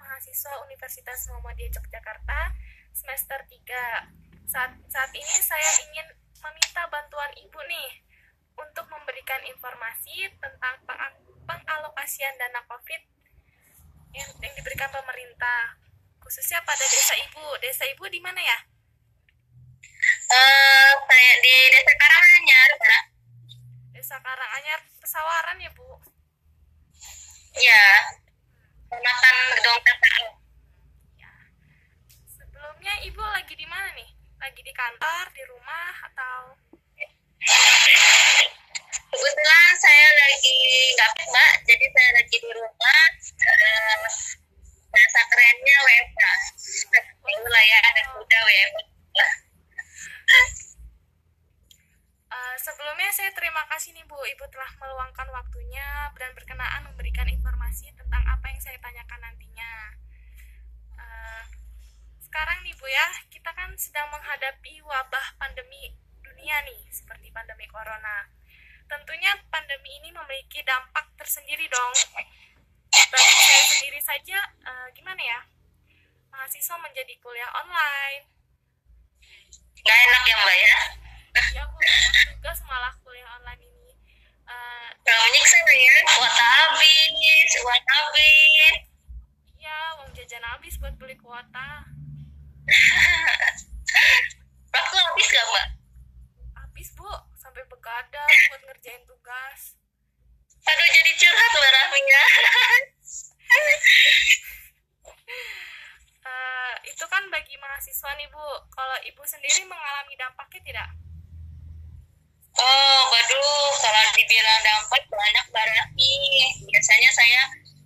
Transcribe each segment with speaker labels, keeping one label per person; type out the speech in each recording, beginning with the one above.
Speaker 1: mahasiswa Universitas Muhammadiyah Yogyakarta semester 3. Saat, saat ini saya ingin meminta bantuan Ibu nih untuk memberikan informasi tentang pengalokasian dana COVID yang, yang diberikan pemerintah, khususnya pada desa Ibu. Desa Ibu di mana ya?
Speaker 2: Uh, saya di Desa Karanganyar,
Speaker 1: Desa Karanganyar, Pesawaran ya, Bu?
Speaker 2: Iya. Kecamatan Gedong
Speaker 1: Ya. Sebelumnya Ibu lagi di mana nih? Lagi di kantor, di rumah, atau?
Speaker 2: Kebetulan saya nggak mbak, jadi saya lagi di rumah. Uh, kerennya WFH. Ya, ada kuda WFH.
Speaker 1: Uh, sebelumnya saya terima kasih nih Bu, Ibu telah meluangkan waktunya dan berkenaan memberikan informasi tentang apa yang saya tanyakan nantinya. Uh, sekarang nih Bu ya, kita kan sedang menghadapi wabah pandemi dunia nih, seperti pandemi corona. Tentunya pandemi ini memiliki dampak tersendiri dong. Bagi saya sendiri saja, uh, gimana ya? Mahasiswa menjadi kuliah online.
Speaker 2: Gak enak ya Mbak ya?
Speaker 1: ya aku tugas malah kuliah online ini uh,
Speaker 2: nyiksa ya kuota habis uang habis
Speaker 1: iya uang jajan habis buat beli kuota
Speaker 2: waktu habis gak mbak
Speaker 1: habis bu sampai begadang buat ngerjain tugas
Speaker 2: aduh jadi curhat mbak Rafinya
Speaker 1: uh, itu kan bagi mahasiswa nih bu kalau ibu sendiri mengalami dampaknya tidak
Speaker 2: Oh, waduh, kalau dibilang dampak banyak banget nih. Biasanya saya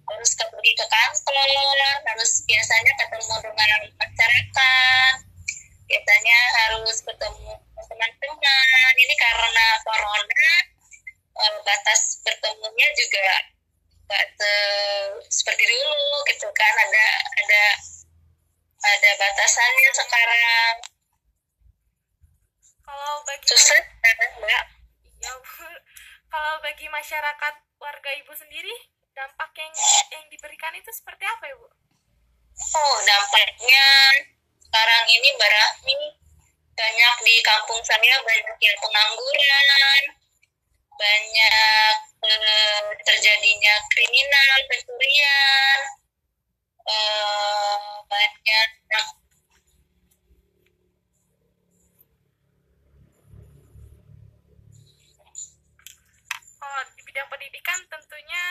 Speaker 2: harus pergi ke kantor, harus biasanya ketemu dengan masyarakat, biasanya harus ketemu teman-teman. Ini karena corona, eh, batas bertemunya juga nggak se seperti dulu gitu kan. Ada ada ada batasannya sekarang.
Speaker 1: Kalau bagi
Speaker 2: susah mbak?
Speaker 1: Iya bu. Kalau bagi masyarakat warga ibu sendiri dampak yang yang diberikan itu seperti apa ibu?
Speaker 2: Oh dampaknya sekarang ini mbak Rahmi banyak di kampung saya banyak yang pengangguran banyak eh, terjadinya kriminal pencurian eh, banyak.
Speaker 1: Oh di bidang pendidikan tentunya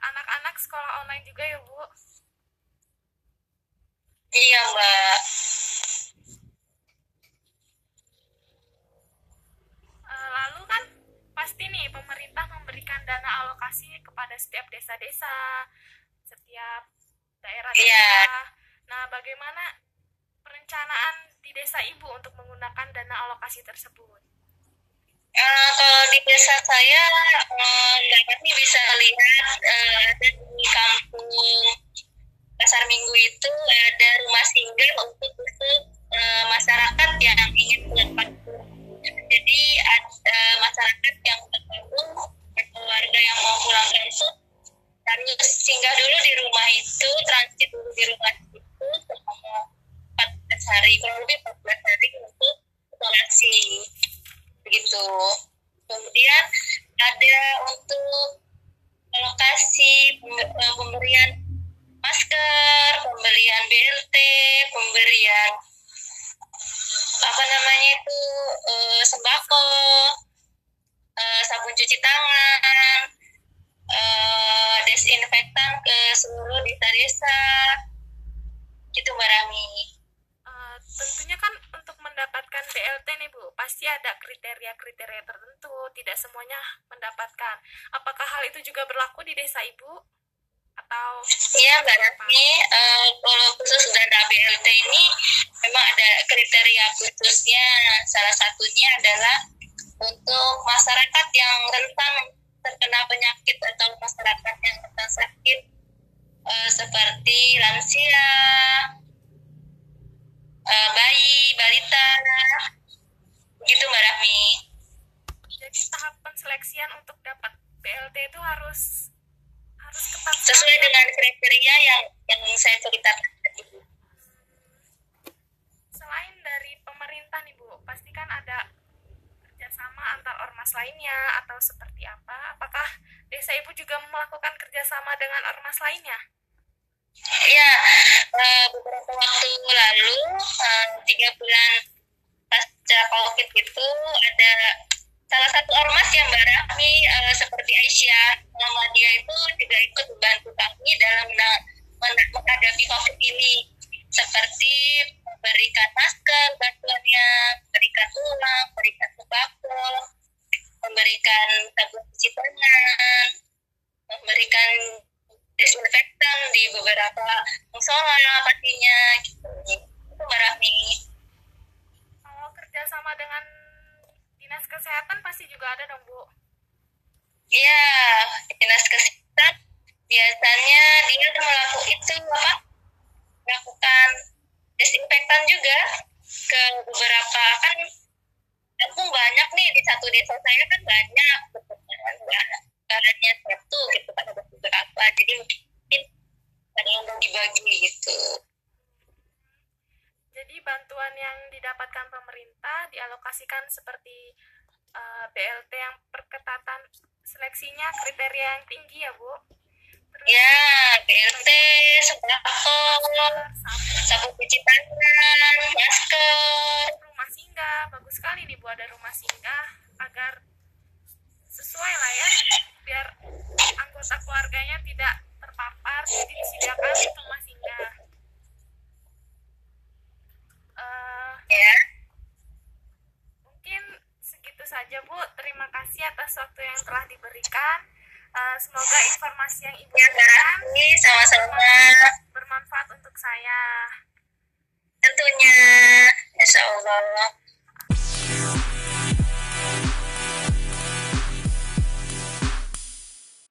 Speaker 1: anak-anak sekolah online juga ya bu?
Speaker 2: Iya mbak
Speaker 1: desa-desa setiap daerah-daerah yeah. nah bagaimana perencanaan di desa ibu untuk menggunakan dana alokasi tersebut
Speaker 2: Uh, kalau di desa saya, uh, kami bisa lihat uh, ada di kampung pasar minggu itu ada rumah singgah untuk singgah dulu di rumah itu, transit dulu di rumah itu selama 14 hari, kurang lebih 14 hari untuk isolasi begitu kemudian ada untuk lokasi pemberian masker pembelian BLT pemberian apa namanya itu uh, sembako uh, sabun cuci tangan desa-desa itu Mbak Rami
Speaker 1: uh, tentunya kan untuk mendapatkan BLT nih Bu, pasti ada kriteria-kriteria tertentu, tidak semuanya mendapatkan. Apakah hal itu juga berlaku di desa Ibu? Atau
Speaker 2: Iya, Mbak Raffi, uh, kalau khusus dana BLT ini memang ada kriteria khususnya. Salah satunya adalah untuk masyarakat yang rentan terkena penyakit atau masyarakat yang rentan sakit uh, seperti lansia, uh, bayi, balita, gitu Mbak Rahmi.
Speaker 1: Jadi tahap penseleksian untuk dapat BLT itu harus harus ketat
Speaker 2: sesuai dengan kriteria yang yang saya ceritakan tadi.
Speaker 1: Selain dari pemerintah nih Bu, pastikan ada kerjasama antar ormas lainnya atau seperti apa? Apakah desa Ibu juga melakukan kerjasama dengan ormas lainnya?
Speaker 2: Ya, beberapa waktu lalu, eh, tiga bulan pasca COVID itu ada salah satu ormas yang barami uh, seperti Aisyah dia itu juga ikut membantu kami dalam menghadapi COVID ini. Seperti memberikan masker bantuannya, memberikan uang, memberikan sembako, memberikan sabun musola pastinya gitu. Itu barami.
Speaker 1: Kalau kerjasama dengan dinas kesehatan pasti juga ada dong bu
Speaker 2: iya dinas kesehatan biasanya dia melakukan itu apa melakukan desinfektan juga ke beberapa kan aku banyak nih di satu desa saya kan banyak bahannya satu gitu kan ada beberapa jadi mungkin ada yang mau dibagi gitu
Speaker 1: jadi bantuan yang didapatkan pemerintah dialokasikan seperti uh, eh, BLT yang perketatan seleksinya kriteria yang tinggi ya Bu?
Speaker 2: Terus, ya, BLT, sembako, sabun cuci tangan, masker.
Speaker 1: Rumah singgah, bagus sekali nih Bu ada rumah singgah agar sesuai lah ya, biar anggota keluarganya tidak atas waktu yang telah diberikan. Uh, semoga informasi yang Ibu
Speaker 2: ya, ini sama-sama
Speaker 1: bermanfaat untuk saya.
Speaker 2: Tentunya, Insya Allah.